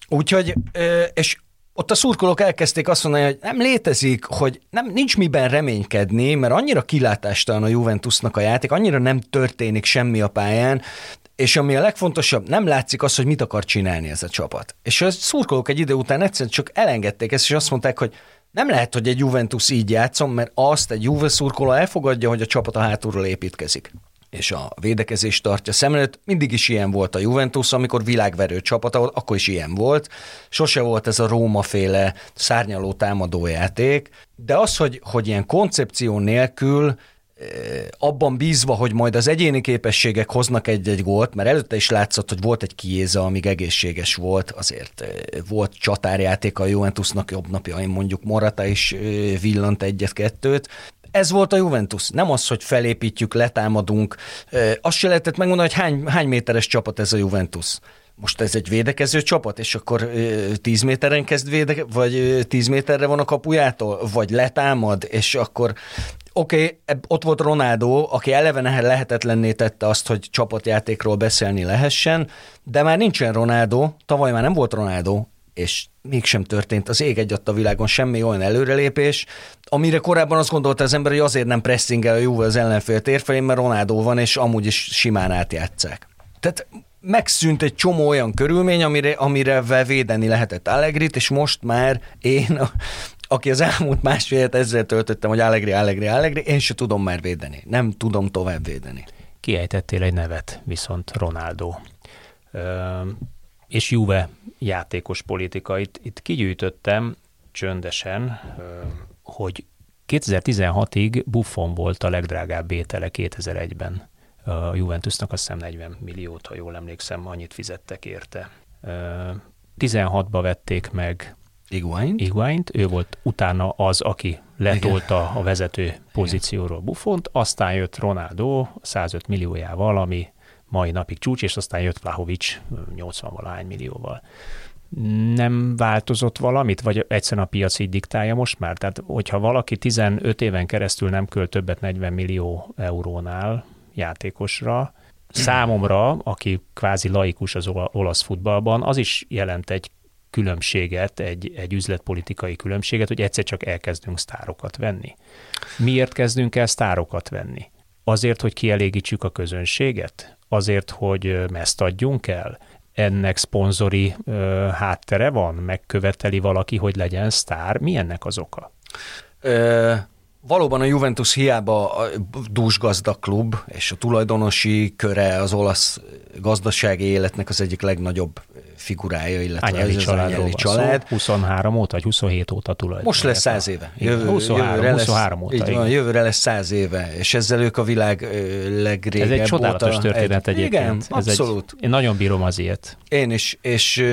Úgyhogy, és ott a szurkolók elkezdték azt mondani, hogy nem létezik, hogy nem, nincs miben reménykedni, mert annyira kilátástalan a Juventusnak a játék, annyira nem történik semmi a pályán, és ami a legfontosabb, nem látszik az, hogy mit akar csinálni ez a csapat. És a szurkolók egy idő után egyszerűen csak elengedték ezt, és azt mondták, hogy nem lehet, hogy egy Juventus így játszom, mert azt egy Juve szurkoló elfogadja, hogy a csapat a hátulról építkezik és a védekezést tartja szem előtt. Mindig is ilyen volt a Juventus, amikor világverő csapata volt, akkor is ilyen volt. Sose volt ez a Róma féle szárnyaló támadójáték, de az, hogy, hogy ilyen koncepció nélkül abban bízva, hogy majd az egyéni képességek hoznak egy-egy gólt, mert előtte is látszott, hogy volt egy kiéza, amíg egészséges volt, azért volt csatárjáték a Juventusnak jobb napjain, mondjuk Morata is villant egyet-kettőt, ez volt a Juventus. Nem az, hogy felépítjük, letámadunk. Azt se lehetett megmondani, hogy hány, hány méteres csapat ez a Juventus. Most ez egy védekező csapat, és akkor 10 méteren kezd védeke, vagy 10 méterre van a kapujától, vagy letámad, és akkor oké, okay, ott volt Ronaldo, aki eleve lehetetlenné tette azt, hogy csapatjátékról beszélni lehessen, de már nincsen Ronaldo, tavaly már nem volt Ronaldo, és mégsem történt az ég egy a világon semmi olyan előrelépés, amire korábban azt gondolta az ember, hogy azért nem pressingel a Juve az ellenfél térfelén, mert Ronaldo van, és amúgy is simán átjátszák. Tehát megszűnt egy csomó olyan körülmény, amire, amire védeni lehetett Allegrit, és most már én, aki az elmúlt másfél évet ezzel töltöttem, hogy Allegri, Allegri, Allegri, én se tudom már védeni. Nem tudom tovább védeni. Kiejtettél egy nevet, viszont Ronaldo. Ö, és Juve játékos politika. Itt, itt kigyűjtöttem csöndesen, ö, hogy 2016-ig Buffon volt a legdrágább étele 2001-ben. A Juventusnak azt hiszem 40 milliót, ha jól emlékszem, annyit fizettek érte. 16-ba vették meg Iguain. Iguaint, ő volt utána az, aki letolta Igen. a vezető pozícióról Buffont, aztán jött Ronaldo 105 milliójával, ami mai napig csúcs, és aztán jött Vlahovics 80 valahány millióval. Nem változott valamit, vagy egyszerűen a piac így diktálja most már? Tehát, hogyha valaki 15 éven keresztül nem költ többet 40 millió eurónál játékosra, számomra, aki kvázi laikus az olasz futballban, az is jelent egy különbséget, egy, egy üzletpolitikai különbséget, hogy egyszer csak elkezdünk sztárokat venni. Miért kezdünk el sztárokat venni? Azért, hogy kielégítsük a közönséget? Azért, hogy meszt adjunk el? Ennek szponzori ö, háttere van? Megköveteli valaki, hogy legyen sztár? Mi ennek az oka? Ö- Valóban a Juventus hiába a dúsgazdag klub, és a tulajdonosi köre az olasz gazdasági életnek az egyik legnagyobb figurája, illetve Anyeli ez az Anyeli család. Szó, 23 óta, vagy 27 óta tulajdon. Most lesz 100 éve. Jövő, 23, jövőre 23 lesz, óta. Így van, jövőre lesz 100 éve, és ezzel ők a világ legrégebb Ez egy csodálatos óta, történet egy, egyébként. Igen, ez abszolút. Egy, én nagyon bírom az ilyet. Én is, és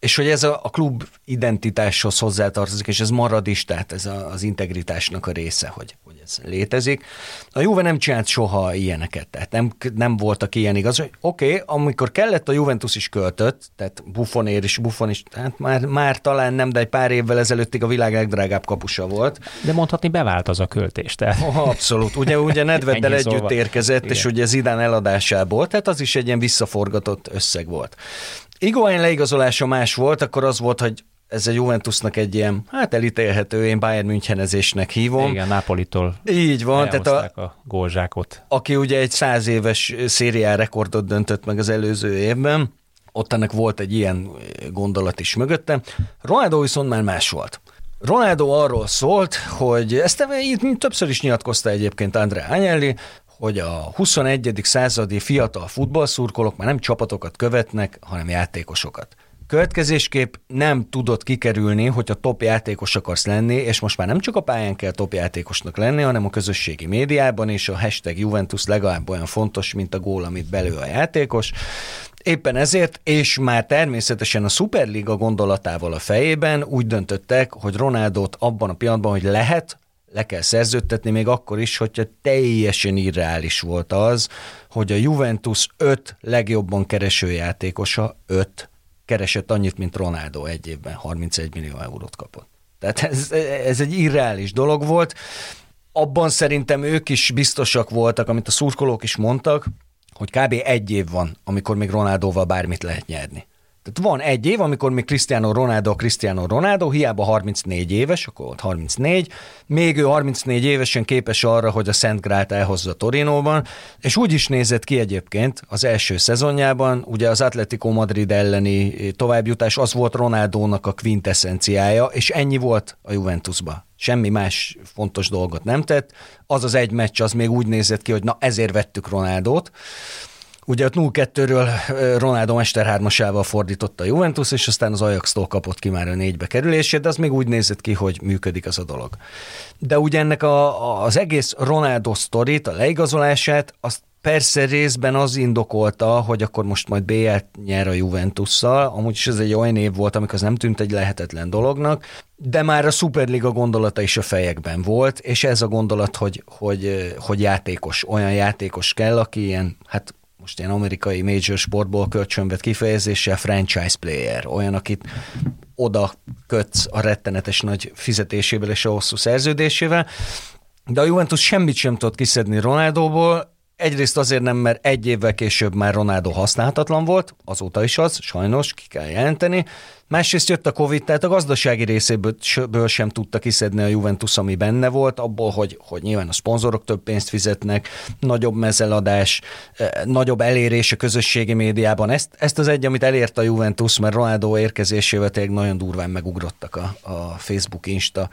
és hogy ez a, a klub identitáshoz hozzátartozik, és ez marad is, tehát ez a, az integritásnak a része, hogy, hogy ez létezik. A Juve nem csinált soha ilyeneket, tehát nem, nem voltak ilyen igaz, hogy oké, okay, amikor kellett a Juventus is költött, tehát Buffonér is, Buffon is, tehát már, már talán nem, de egy pár évvel ezelőttig a világ legdrágább kapusa volt. De mondhatni bevált az a költés, tehát. Oh, abszolút, ugye, ugye Nedveddel együtt szóval. érkezett, Igen. és ugye Zidán eladásából, tehát az is egy ilyen visszaforgatott összeg volt. Iguain leigazolása más volt, akkor az volt, hogy ez a Juventusnak egy ilyen, hát elítélhető, én Bayern Münchenezésnek hívom. Igen, Napolitól Így van. Tehát a, a gólzsákot. Aki ugye egy száz éves szériá rekordot döntött meg az előző évben, ott ennek volt egy ilyen gondolat is mögötte. Ronaldo viszont már más volt. Ronaldo arról szólt, hogy ezt itt többször is nyilatkozta egyébként André Agnelli, hogy a 21. századi fiatal futballszurkolók már nem csapatokat követnek, hanem játékosokat. Következésképp nem tudod kikerülni, hogy a top játékos akarsz lenni, és most már nem csak a pályán kell top játékosnak lenni, hanem a közösségi médiában is a hashtag Juventus legalább olyan fontos, mint a gól, amit belő a játékos. Éppen ezért, és már természetesen a Superliga gondolatával a fejében úgy döntöttek, hogy Ronaldot abban a pillanatban, hogy lehet, le kell szerződtetni, még akkor is, hogyha teljesen irreális volt az, hogy a Juventus öt legjobban kereső játékosa, öt, keresett annyit, mint Ronaldo egy évben, 31 millió eurót kapott. Tehát ez, ez egy irreális dolog volt. Abban szerintem ők is biztosak voltak, amit a szurkolók is mondtak, hogy kb. egy év van, amikor még Ronaldóval bármit lehet nyerni. Tehát van egy év, amikor még Cristiano Ronaldo, Cristiano Ronaldo, hiába 34 éves, akkor volt 34, még ő 34 évesen képes arra, hogy a Szent Grált elhozza Torinóban, és úgy is nézett ki egyébként az első szezonjában, ugye az Atletico Madrid elleni továbbjutás az volt Ronaldónak a quintessenciája, és ennyi volt a Juventusba. Semmi más fontos dolgot nem tett. Az az egy meccs, az még úgy nézett ki, hogy na ezért vettük Ronaldót, Ugye ott 0-2-ről Ronaldo Mester 3-asával fordította a Juventus, és aztán az Ajax-tól kapott ki már a négybe kerülését, de az még úgy nézett ki, hogy működik az a dolog. De ugye ennek a, az egész Ronaldo sztorit, a leigazolását, azt persze részben az indokolta, hogy akkor most majd BL-t nyer a Juventusszal, amúgy is ez egy olyan év volt, amikor az nem tűnt egy lehetetlen dolognak, de már a Superliga gondolata is a fejekben volt, és ez a gondolat, hogy, hogy, hogy játékos, olyan játékos kell, aki ilyen, hát most ilyen amerikai major sportból kölcsönvet kifejezéssel franchise player, olyan, akit oda kötsz a rettenetes nagy fizetésével és a hosszú szerződésével, de a Juventus semmit sem tudott kiszedni Ronaldóból, Egyrészt azért nem, mert egy évvel később már Ronaldo használhatatlan volt, azóta is az, sajnos, ki kell jelenteni. Másrészt jött a Covid, tehát a gazdasági részéből sem tudta kiszedni a Juventus, ami benne volt, abból, hogy, hogy nyilván a szponzorok több pénzt fizetnek, nagyobb mezeladás, eh, nagyobb elérés a közösségi médiában. Ezt, ezt az egy, amit elért a Juventus, mert Ronaldo érkezésével tényleg nagyon durván megugrottak a, a Facebook, Insta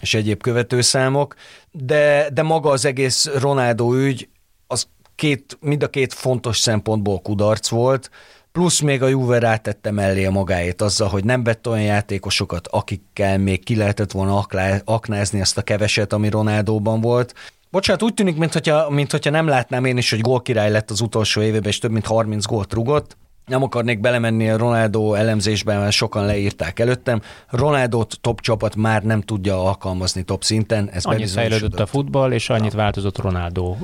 és egyéb követőszámok, de, de maga az egész Ronaldo ügy, az két, mind a két fontos szempontból kudarc volt, plusz még a Juve rátette mellé a magáét azzal, hogy nem vett olyan játékosokat, akikkel még ki lehetett volna aknázni azt a keveset, ami Ronaldóban volt. Bocsánat, úgy tűnik, mintha, mintha nem látnám én is, hogy gólkirály lett az utolsó évében, és több mint 30 gólt rugott nem akarnék belemenni a Ronaldo elemzésben, mert sokan leírták előttem. Ronaldo top csapat már nem tudja alkalmazni top szinten. Ez annyit fejlődött a futball, és annyit ja. változott Ronaldo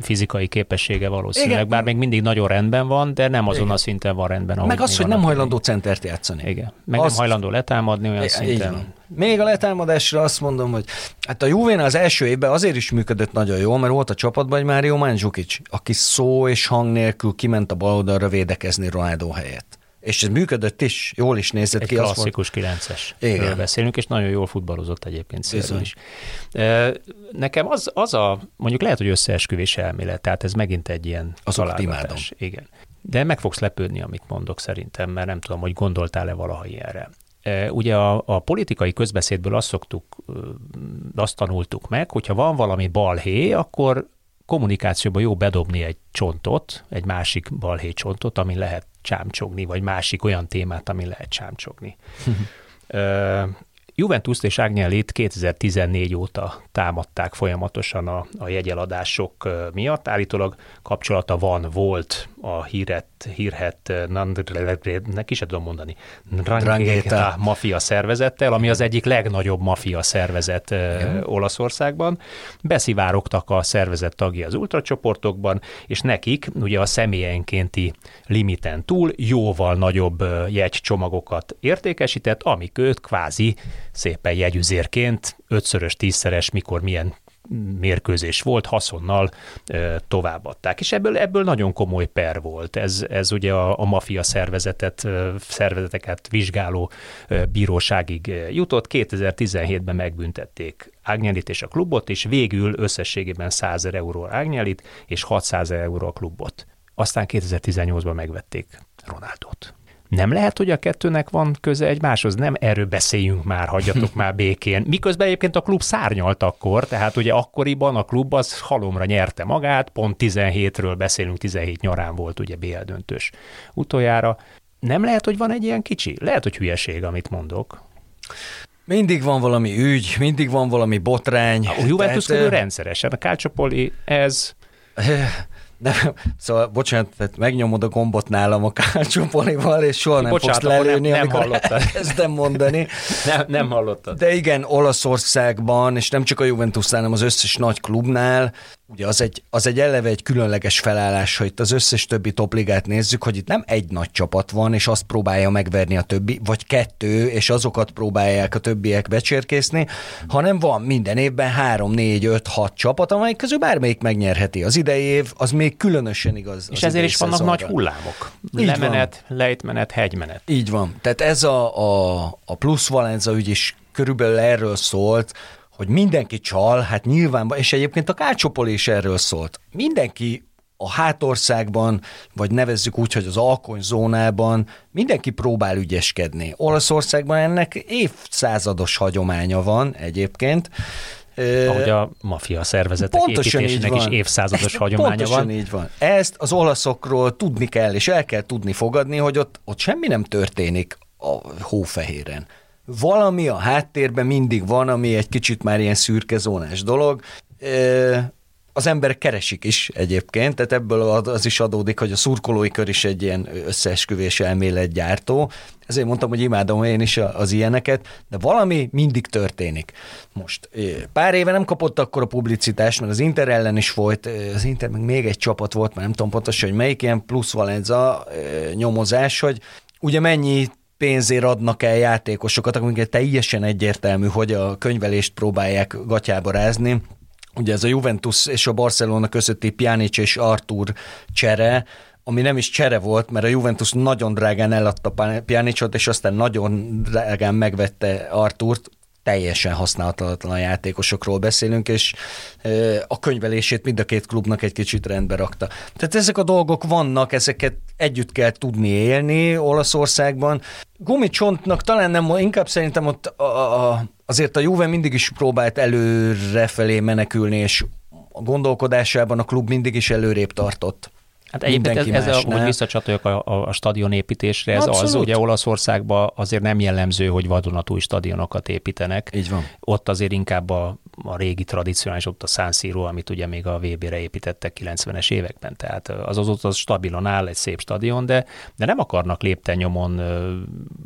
fizikai képessége valószínűleg. Igen. Bár még mindig nagyon rendben van, de nem azon Igen. a szinten van rendben. Meg az, hogy nem hajlandó centert játszani. Igen. Meg az... nem hajlandó letámadni olyan szinten. Még a letámadásra azt mondom, hogy hát a Juvénál az első évben azért is működött nagyon jól, mert volt a csapatban egy Mário Mandzukic, aki szó és hang nélkül kiment a bal oldalra védekezni Ronaldo helyett. És ez működött is, jól is nézett egy ki. Egy klasszikus 9-es beszélünk, és nagyon jól futballozott egyébként szélről is. Nekem az, az a, mondjuk lehet, hogy összeesküvés elmélet, tehát ez megint egy ilyen Azokat Igen. De meg fogsz lepődni, amit mondok szerintem, mert nem tudom, hogy gondoltál-e valaha ilyenre. Ugye a, a politikai közbeszédből azt szoktuk, azt tanultuk meg, hogyha van valami balhé, akkor kommunikációban jó bedobni egy csontot, egy másik balhé csontot, ami lehet csámcsogni, vagy másik olyan témát, ami lehet csámcsogni. (laughs) Juventus és Agnellit 2014 óta támadták folyamatosan a, a jegyeladások miatt. Állítólag kapcsolata van, volt a híret, hírhet neki is tudom mondani, Drangheta mafia szervezettel, ami az egyik legnagyobb mafia szervezet Igen. Olaszországban. Beszivárogtak a szervezet tagja az ultracsoportokban, és nekik ugye a személyenkénti limiten túl jóval nagyobb jegycsomagokat értékesített, amik őt kvázi szépen jegyüzérként ötszörös, tízszeres, mikor milyen mérkőzés volt, haszonnal továbbadták. És ebből, ebből nagyon komoly per volt. Ez, ez ugye a, a mafia szervezetet, szervezeteket vizsgáló bíróságig jutott. 2017-ben megbüntették Ágnyelit és a klubot, és végül összességében 100 euró Ágnyelit, és 600 euró a klubot. Aztán 2018-ban megvették Ronaldot. Nem lehet, hogy a kettőnek van köze egymáshoz? Nem erről beszéljünk már, hagyjatok (laughs) már békén. Miközben egyébként a klub szárnyalt akkor, tehát ugye akkoriban a klub az halomra nyerte magát, pont 17-ről beszélünk, 17 nyarán volt ugye BL döntős utoljára. Nem lehet, hogy van egy ilyen kicsi? Lehet, hogy hülyeség, amit mondok. Mindig van valami ügy, mindig van valami botrány. A Juventus tehát... rendszeresen. A Calciopoli ez nem, szóval, bocsánat, tehát megnyomod a gombot nálam a kárcsopolival, és soha nem bocsánat, fogsz lelőni, nem, nem amikor elkezdem mondani. (laughs) nem, nem hallottad. De igen, Olaszországban, és nem csak a Juventusnál, hanem az összes nagy klubnál Ugye az egy, az egy eleve egy különleges felállás, hogy itt az összes többi topligát nézzük, hogy itt nem egy nagy csapat van, és azt próbálja megverni a többi, vagy kettő, és azokat próbálják a többiek becsérkészni, hanem van minden évben három, négy, öt, hat csapat, amelyik közül bármelyik megnyerheti. Az idei év az még különösen igaz. És ezért is vannak szezonra. nagy hullámok. Így Lemenet, van. lejtmenet, hegymenet. Így van. Tehát ez a, a, a plusz Valenza ügy is körülbelül erről szólt, hogy mindenki csal, hát nyilván, és egyébként a Kácsopol is erről szólt. Mindenki a hátországban, vagy nevezzük úgy, hogy az alkonyzónában mindenki próbál ügyeskedni. Olaszországban ennek évszázados hagyománya van egyébként. Ahogy a mafia szervezetek Pontosan építésének is évszázados hagyománya pontosan van. így van. Ezt az olaszokról tudni kell, és el kell tudni fogadni, hogy ott, ott semmi nem történik a hófehéren valami a háttérben mindig van, ami egy kicsit már ilyen szürkezónás dolog. Az emberek keresik is egyébként, tehát ebből az is adódik, hogy a szurkolói kör is egy ilyen összeesküvés elmélet gyártó. Ezért mondtam, hogy imádom én is az ilyeneket, de valami mindig történik. Most pár éve nem kapott akkor a publicitást, mert az Inter ellen is volt, az Inter meg még egy csapat volt, már nem tudom pontosan, hogy melyik ilyen plusz Valenza nyomozás, hogy ugye mennyi pénzért adnak el játékosokat, amiket teljesen egyértelmű, hogy a könyvelést próbálják gatyába rázni, ugye ez a Juventus és a Barcelona közötti Pjanic és Artur csere, ami nem is csere volt, mert a Juventus nagyon drágán eladta Pjanicot, és aztán nagyon drágán megvette Arturt, teljesen használatlan játékosokról beszélünk, és a könyvelését mind a két klubnak egy kicsit rendbe rakta. Tehát ezek a dolgok vannak, ezeket együtt kell tudni élni Olaszországban. Gumicsontnak talán nem, inkább szerintem ott a, a, azért a Juve mindig is próbált előre felé menekülni, és a gondolkodásában a klub mindig is előrébb tartott. Hát egyébként ez, ez a, hogy visszacsatoljak a, a, a stadion építésre, ez Abszolút. az, ugye Olaszországban azért nem jellemző, hogy vadonatúj stadionokat építenek. Így van. Ott azért inkább a, a régi tradicionális, ott a San Siro, amit ugye még a VB-re építettek 90-es években, tehát az az ott az stabilan áll, egy szép stadion, de, de nem akarnak lépten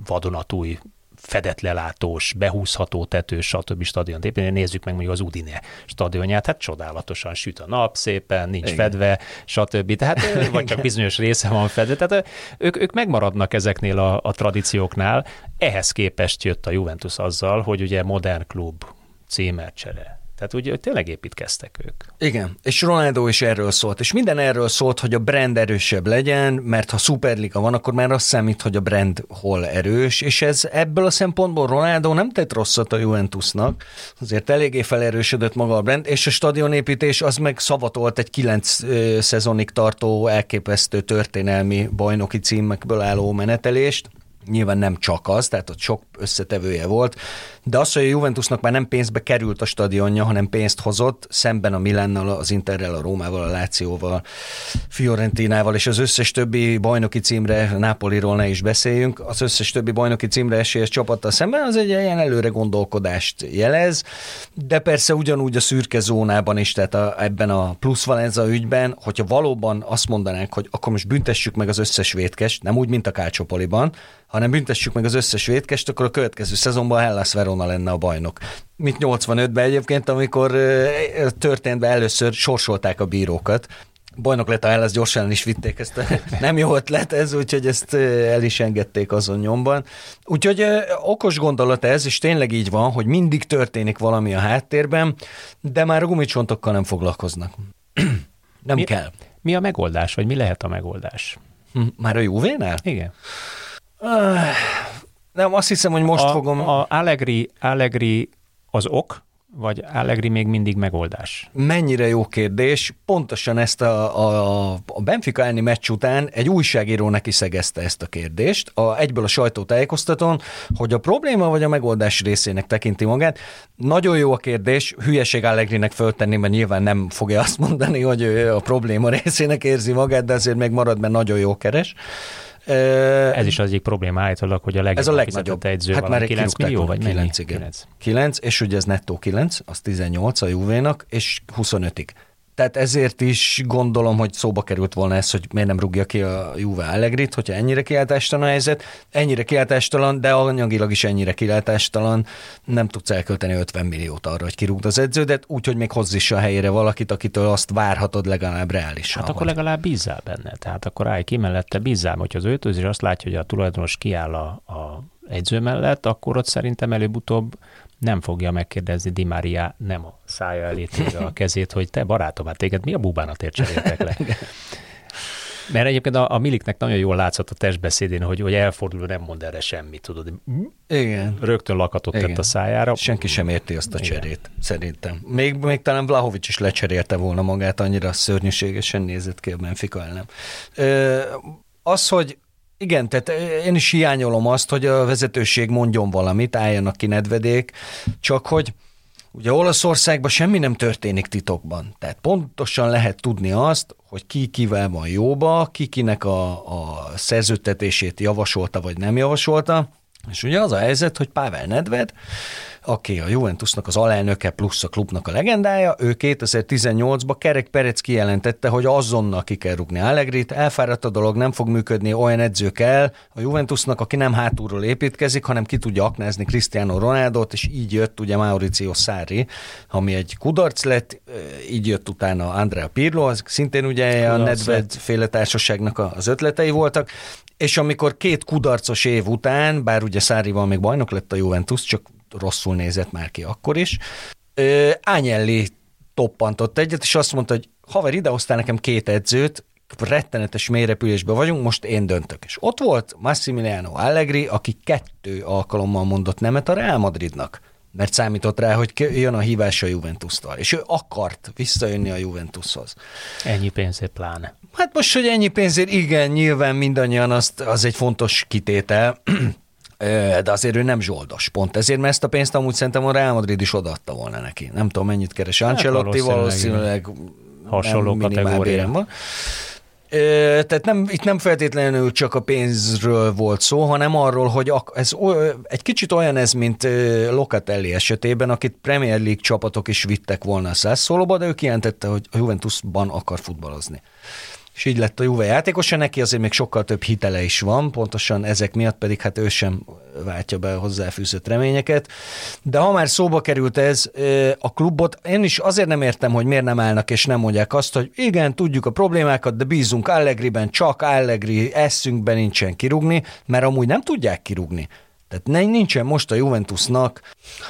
vadonatúj fedetlelátós, behúzható tetős, stb. stadiont építeni. Nézzük meg mondjuk az Udine stadionját, hát csodálatosan süt a nap szépen, nincs Igen. fedve, stb. Tehát, (laughs) vagy csak bizonyos része van fedve. Tehát ők, ők megmaradnak ezeknél a, a tradícióknál. Ehhez képest jött a Juventus azzal, hogy ugye modern klub, címercsere, tehát úgy, hogy tényleg építkeztek ők. Igen, és Ronaldo is erről szólt, és minden erről szólt, hogy a brand erősebb legyen, mert ha Superliga van, akkor már azt számít, hogy a brand hol erős, és ez ebből a szempontból Ronaldo nem tett rosszat a Juventusnak, azért eléggé felerősödött maga a brand, és a stadionépítés az meg szavatolt egy kilenc szezonig tartó elképesztő történelmi bajnoki címekből álló menetelést, Nyilván nem csak az, tehát ott sok összetevője volt, de az, hogy a Juventusnak már nem pénzbe került a stadionja, hanem pénzt hozott, szemben a Milánnal, az Interrel, a Rómával, a Lációval, Fiorentinával és az összes többi bajnoki címre, Nápoliról ne is beszéljünk, az összes többi bajnoki címre esélyes csapattal szemben, az egy ilyen előre gondolkodást jelez, de persze ugyanúgy a szürke zónában is, tehát a, ebben a plusz Valenza ügyben, hogyha valóban azt mondanánk, hogy akkor most büntessük meg az összes vétkest, nem úgy, mint a Kácsopoliban, hanem büntessük meg az összes vétkest, akkor a következő szezonban Hellas Verona lenne a bajnok. Mint 85-ben egyébként, amikor történt be először sorsolták a bírókat, bajnok lett a Hellas, gyorsan is vitték ezt. (laughs) Nem jó ötlet ez, úgyhogy ezt el is engedték azon nyomban. Úgyhogy okos gondolat ez, és tényleg így van, hogy mindig történik valami a háttérben, de már a gumicsontokkal nem foglalkoznak. (clears throat) nem mi, kell. Mi a megoldás, vagy mi lehet a megoldás? Hm, már a Juvénál? Igen. Nem, azt hiszem, hogy most a, fogom... A Allegri, Allegri az ok, vagy Allegri még mindig megoldás? Mennyire jó kérdés. Pontosan ezt a, a, a Benfica elleni meccs után egy újságíró neki szegezte ezt a kérdést, a, egyből a sajtótájékoztatón, hogy a probléma vagy a megoldás részének tekinti magát. Nagyon jó a kérdés, hülyeség Allegrinek föltenni, mert nyilván nem fogja azt mondani, hogy ő a probléma (laughs) részének érzi magát, de azért még marad, mert nagyon jó keres. Ez is az egyik probléma állítólag, hogy a legnagyobb, ez a legnagyobb. edző hát már 9 millió, vagy 9, igen. 9. 9, és ugye ez nettó 9, az 18 a Juvénak, és 25-ig. Tehát ezért is gondolom, hogy szóba került volna ez, hogy miért nem rúgja ki a Juve Allegrit, hogyha ennyire kiáltástalan a helyzet. Ennyire kiáltástalan, de anyagilag is ennyire kiáltástalan. Nem tudsz elkölteni 50 milliót arra, hogy kirúgd az edződet, úgyhogy még hozz is a helyére valakit, akitől azt várhatod legalább reálisan. Hát akkor legalább bízzál benne. Tehát akkor állj ki mellette, bízzál, hogyha az öltözés azt látja, hogy a tulajdonos kiáll a, a edző mellett, akkor ott szerintem előbb-utóbb nem fogja megkérdezni Di Maria nem a szája elé a kezét, hogy te barátom, hát téged mi a bubánatért cseréltek le? Mert egyébként a, a Miliknek nagyon jól látszott a testbeszédén, hogy, hogy elfordul, nem mond erre semmit, tudod. Igen. Rögtön lakatot Igen. tett a szájára. Senki sem érti azt a Igen. cserét, szerintem. Még, még talán Vlahovics is lecserélte volna magát, annyira szörnyűségesen nézett ki a Benfica ellen. Ö, az, hogy igen, tehát én is hiányolom azt, hogy a vezetőség mondjon valamit, álljanak ki nedvedék, csak hogy ugye Olaszországban semmi nem történik titokban. Tehát pontosan lehet tudni azt, hogy ki kivel van jóba, ki kinek a, a szerződtetését javasolta vagy nem javasolta, és ugye az a helyzet, hogy Pável Nedved aki a Juventusnak az alelnöke plusz a klubnak a legendája, ő 2018-ban Kerek Perec kijelentette, hogy azonnal ki kell rúgni Allegrit, elfáradt a dolog, nem fog működni, olyan edző kell a Juventusnak, aki nem hátulról építkezik, hanem ki tudja aknázni Cristiano Ronaldo-t, és így jött ugye Mauricio Sarri, ami egy kudarc lett, így jött utána Andrea Pirlo, az szintén ugye kudarc a Nedved féle társaságnak az ötletei voltak, és amikor két kudarcos év után, bár ugye Szárival még bajnok lett a Juventus, csak rosszul nézett már ki akkor is. Ányelli toppantott egyet, és azt mondta, hogy haver, idehoztál nekem két edzőt, rettenetes mélyrepülésben vagyunk, most én döntök. És ott volt Massimiliano Allegri, aki kettő alkalommal mondott nemet a Real Madridnak mert számított rá, hogy jön a hívás a Juventus-tól, és ő akart visszajönni a Juventushoz. Ennyi pénzért pláne. Hát most, hogy ennyi pénzért, igen, nyilván mindannyian azt, az egy fontos kitétel, de azért ő nem zsoldos. Pont ezért, mert ezt a pénzt amúgy szerintem a Real Madrid is odaadta volna neki. Nem tudom, mennyit keres hát Ancelotti, hát valószínűleg, valószínűleg hasonló kategória. Van. Tehát nem, itt nem feltétlenül csak a pénzről volt szó, hanem arról, hogy ez egy kicsit olyan ez, mint Locatelli esetében, akit Premier League csapatok is vittek volna a százszólóba, de ő kijelentette, hogy a Juventusban akar futballozni és így lett a Juve játékosa, neki azért még sokkal több hitele is van, pontosan ezek miatt pedig hát ő sem váltja be hozzáfűzött reményeket. De ha már szóba került ez, a klubot, én is azért nem értem, hogy miért nem állnak és nem mondják azt, hogy igen, tudjuk a problémákat, de bízunk Allegriben, csak Allegri eszünkben nincsen kirúgni, mert amúgy nem tudják kirúgni. Tehát nincsen most a Juventusnak,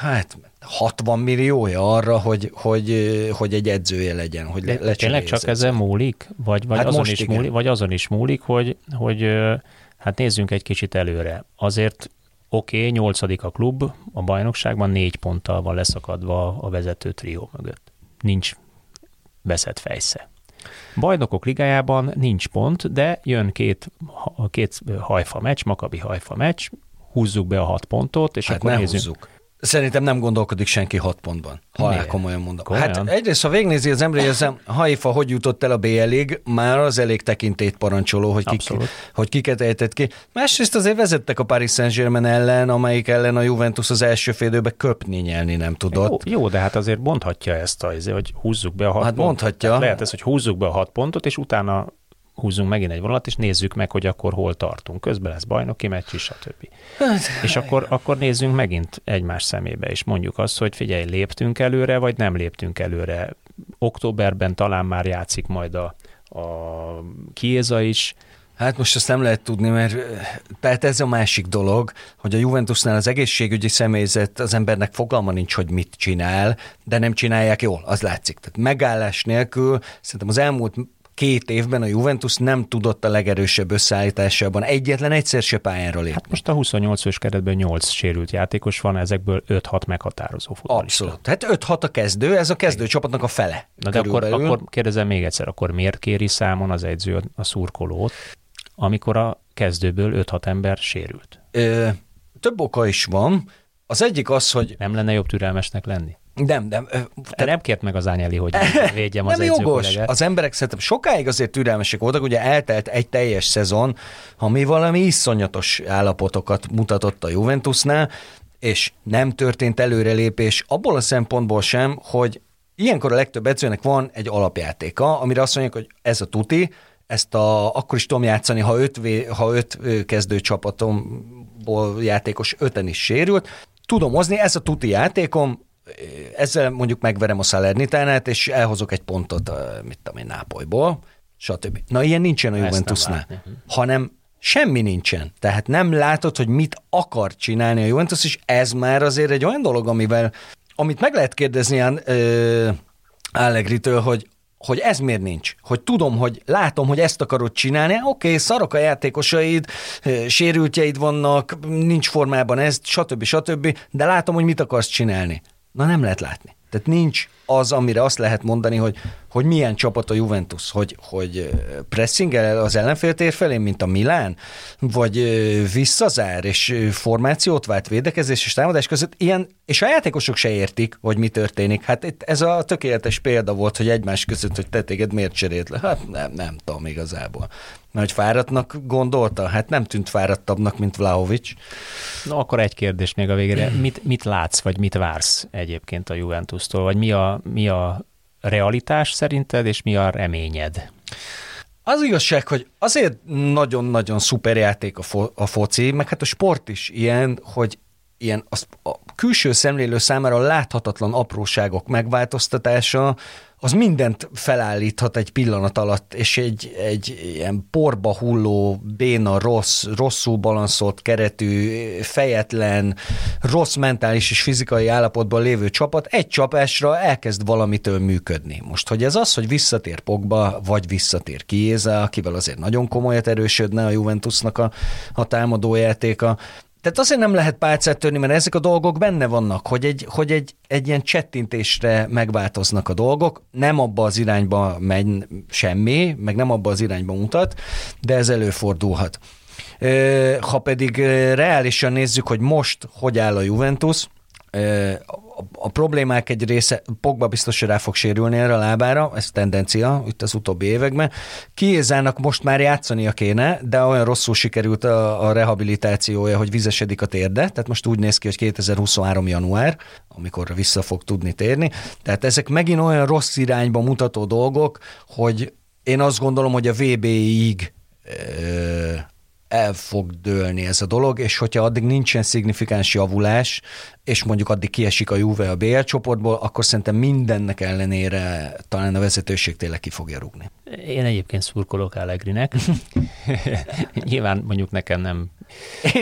hát 60 milliója arra, hogy, hogy, hogy egy edzője legyen, hogy le, Tényleg csak ezen múlik? Vagy, vagy, hát azon is múlik, vagy azon is múlik, hogy, hogy hát nézzünk egy kicsit előre. Azért oké, okay, nyolcadik a klub, a bajnokságban négy ponttal van leszakadva a vezető trió mögött. Nincs veszett fejsze. Bajnokok ligájában nincs pont, de jön két, két hajfa meccs, Makabi hajfa meccs, húzzuk be a hat pontot, és hát akkor nézzük. Húzzuk. Szerintem nem gondolkodik senki hat pontban. Halál komolyan mondom. Komolyan? Hát egyrészt, ha végnézi az a Haifa hogy jutott el a BL-ig, már az elég tekintét parancsoló, hogy, kik, hogy kiket ejtett ki. Másrészt azért vezettek a Paris Saint-Germain ellen, amelyik ellen a Juventus az első félidőben köpni nyelni nem tudott. Jó, jó, de hát azért mondhatja ezt, az, hogy húzzuk be a hat hát pontot. mondhatja. Hát lehet ez, hogy húzzuk be a hat pontot, és utána húzzunk megint egy vonalat, és nézzük meg, hogy akkor hol tartunk. Közben lesz bajnoki meccs is, stb. Hát, és akkor, akkor nézzünk megint egymás szemébe, és mondjuk azt, hogy figyelj, léptünk előre, vagy nem léptünk előre. Októberben talán már játszik majd a, a Kieza is, Hát most azt nem lehet tudni, mert tehát ez a másik dolog, hogy a Juventusnál az egészségügyi személyzet az embernek fogalma nincs, hogy mit csinál, de nem csinálják jól, az látszik. Tehát megállás nélkül szerintem az elmúlt két évben a Juventus nem tudott a legerősebb összeállításában egyetlen egyszer se pályára lépni. Hát most a 28 fős keretben 8 sérült játékos van, ezekből 5-6 meghatározó futballista. Abszolút. Hát 5-6 a kezdő, ez a kezdő csapatnak a fele. Na de akkor, akkor kérdezem még egyszer, akkor miért kéri számon az edző a szurkolót, amikor a kezdőből 5-6 ember sérült? Ö, több oka is van. Az egyik az, hogy... Nem lenne jobb türelmesnek lenni? Nem, nem. Te nem kért meg az Ányeli, hogy (laughs) védjem az Nem jogos. Az emberek szerintem sokáig azért türelmesek voltak, ugye eltelt egy teljes szezon, ami valami iszonyatos állapotokat mutatott a Juventusnál, és nem történt előrelépés abból a szempontból sem, hogy ilyenkor a legtöbb edzőnek van egy alapjátéka, amire azt mondják, hogy ez a tuti, ezt a, akkor is tudom játszani, ha öt, ha öt kezdő csapatomból játékos öten is sérült, tudom hozni, ez a tuti játékom, ezzel mondjuk megverem a Salernitánát, és elhozok egy pontot, mit tudom én, Nápolyból, stb. Na, ilyen nincsen a Juventusnál, hanem semmi nincsen. Tehát nem látod, hogy mit akar csinálni a Juventus, és ez már azért egy olyan dolog, amivel, amit meg lehet kérdezni ilyen Allegri-től, hogy hogy ez miért nincs. Hogy tudom, hogy látom, hogy ezt akarod csinálni, oké, okay, szarok a játékosaid, sérültjeid vannak, nincs formában ez, stb. stb. De látom, hogy mit akarsz csinálni. Na nem lehet látni. Tehát nincs az, amire azt lehet mondani, hogy, hogy milyen csapat a Juventus, hogy, hogy pressingel az ellenféltér felé, mint a Milán, vagy visszazár, és formációt vált védekezés és támadás között, ilyen, és a játékosok se értik, hogy mi történik. Hát itt ez a tökéletes példa volt, hogy egymás között, hogy te téged miért cserélt le. Hát nem, nem tudom igazából. Hogy fáradtnak gondolta? Hát nem tűnt fáradtabbnak, mint Vlaovic. Na akkor egy kérdés még a végére. Mit, mit látsz, vagy mit vársz egyébként a Juventus-tól? Vagy mi a, mi a realitás szerinted, és mi a reményed? Az igazság, hogy azért nagyon-nagyon szuper játék a, fo- a foci, meg hát a sport is ilyen, hogy ilyen az, a külső szemlélő számára láthatatlan apróságok megváltoztatása, az mindent felállíthat egy pillanat alatt, és egy, egy ilyen porba hulló, béna, rossz, rosszul balanszolt keretű, fejetlen, rossz mentális és fizikai állapotban lévő csapat egy csapásra elkezd valamitől működni. Most, hogy ez az, hogy visszatér Pogba, vagy visszatér Kiéza, akivel azért nagyon komolyat erősödne a Juventusnak a, a támadójátéka, tehát azért nem lehet pálcát törni, mert ezek a dolgok benne vannak, hogy egy, hogy egy, egy ilyen csettintésre megváltoznak a dolgok, nem abba az irányba megy semmi, meg nem abba az irányba mutat, de ez előfordulhat. Ha pedig reálisan nézzük, hogy most hogy áll a Juventus, a problémák egy része, Pogba biztos, hogy rá fog sérülni erre a lábára, ez tendencia itt az utóbbi években. Kiézának most már játszania kéne, de olyan rosszul sikerült a, a rehabilitációja, hogy vizesedik a térde, tehát most úgy néz ki, hogy 2023. január, amikor vissza fog tudni térni. Tehát ezek megint olyan rossz irányba mutató dolgok, hogy én azt gondolom, hogy a VB-ig el fog dőlni ez a dolog, és hogyha addig nincsen szignifikáns javulás, és mondjuk addig kiesik a Juve a BL csoportból, akkor szerintem mindennek ellenére talán a vezetőség tényleg ki fogja rúgni. Én egyébként szurkolok Allegrinek. (laughs) Nyilván mondjuk nekem nem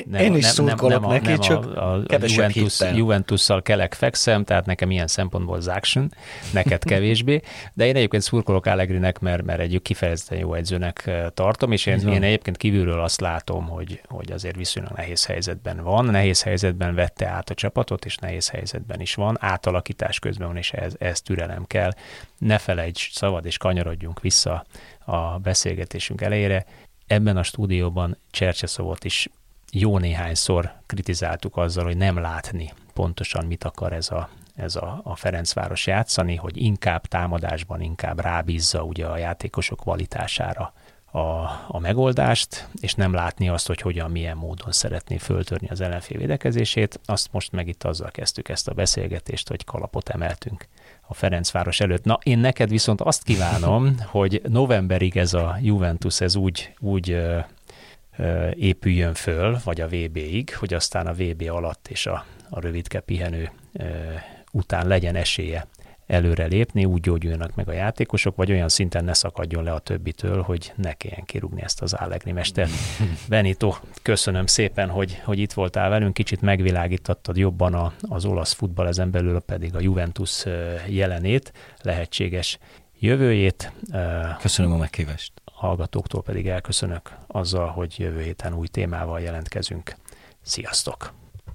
nem, Én is nem, szurkolok nem, nem neki, nem csak a, a, a Juventus, Juventusszal kelek fekszem, tehát nekem ilyen szempontból action, neked kevésbé, de én egyébként szurkolok Allegrinek, mert, mert egy kifejezetten jó edzőnek tartom, és én, én egyébként kívülről azt látom, hogy, hogy azért viszonylag nehéz helyzetben van, nehéz helyzetben vette át a csapatot, és nehéz helyzetben is van, átalakítás közben van, és ez, ez türelem kell. Ne felejts, szabad, és kanyarodjunk vissza a beszélgetésünk elejére, ebben a stúdióban Csercseszovot is jó néhányszor kritizáltuk azzal, hogy nem látni pontosan mit akar ez a, ez a, a Ferencváros játszani, hogy inkább támadásban, inkább rábízza ugye a játékosok kvalitására a, a megoldást, és nem látni azt, hogy hogyan, milyen módon szeretné föltörni az ellenfél védekezését. Azt most meg itt azzal kezdtük ezt a beszélgetést, hogy kalapot emeltünk a Ferencváros előtt. Na, én neked viszont azt kívánom, (laughs) hogy novemberig ez a Juventus ez úgy, úgy épüljön föl, vagy a VB-ig, hogy aztán a VB alatt és a, a rövidke pihenő után legyen esélye előre lépni, úgy gyógyuljanak meg a játékosok, vagy olyan szinten ne szakadjon le a többitől, hogy ne kelljen kirúgni ezt az Allegri mester. (laughs) Benito, köszönöm szépen, hogy, hogy itt voltál velünk, kicsit megvilágítottad jobban a, az olasz futball, ezen belül pedig a Juventus jelenét, lehetséges jövőjét. Köszönöm a meghívást hallgatóktól pedig elköszönök azzal, hogy jövő héten új témával jelentkezünk. Sziasztok!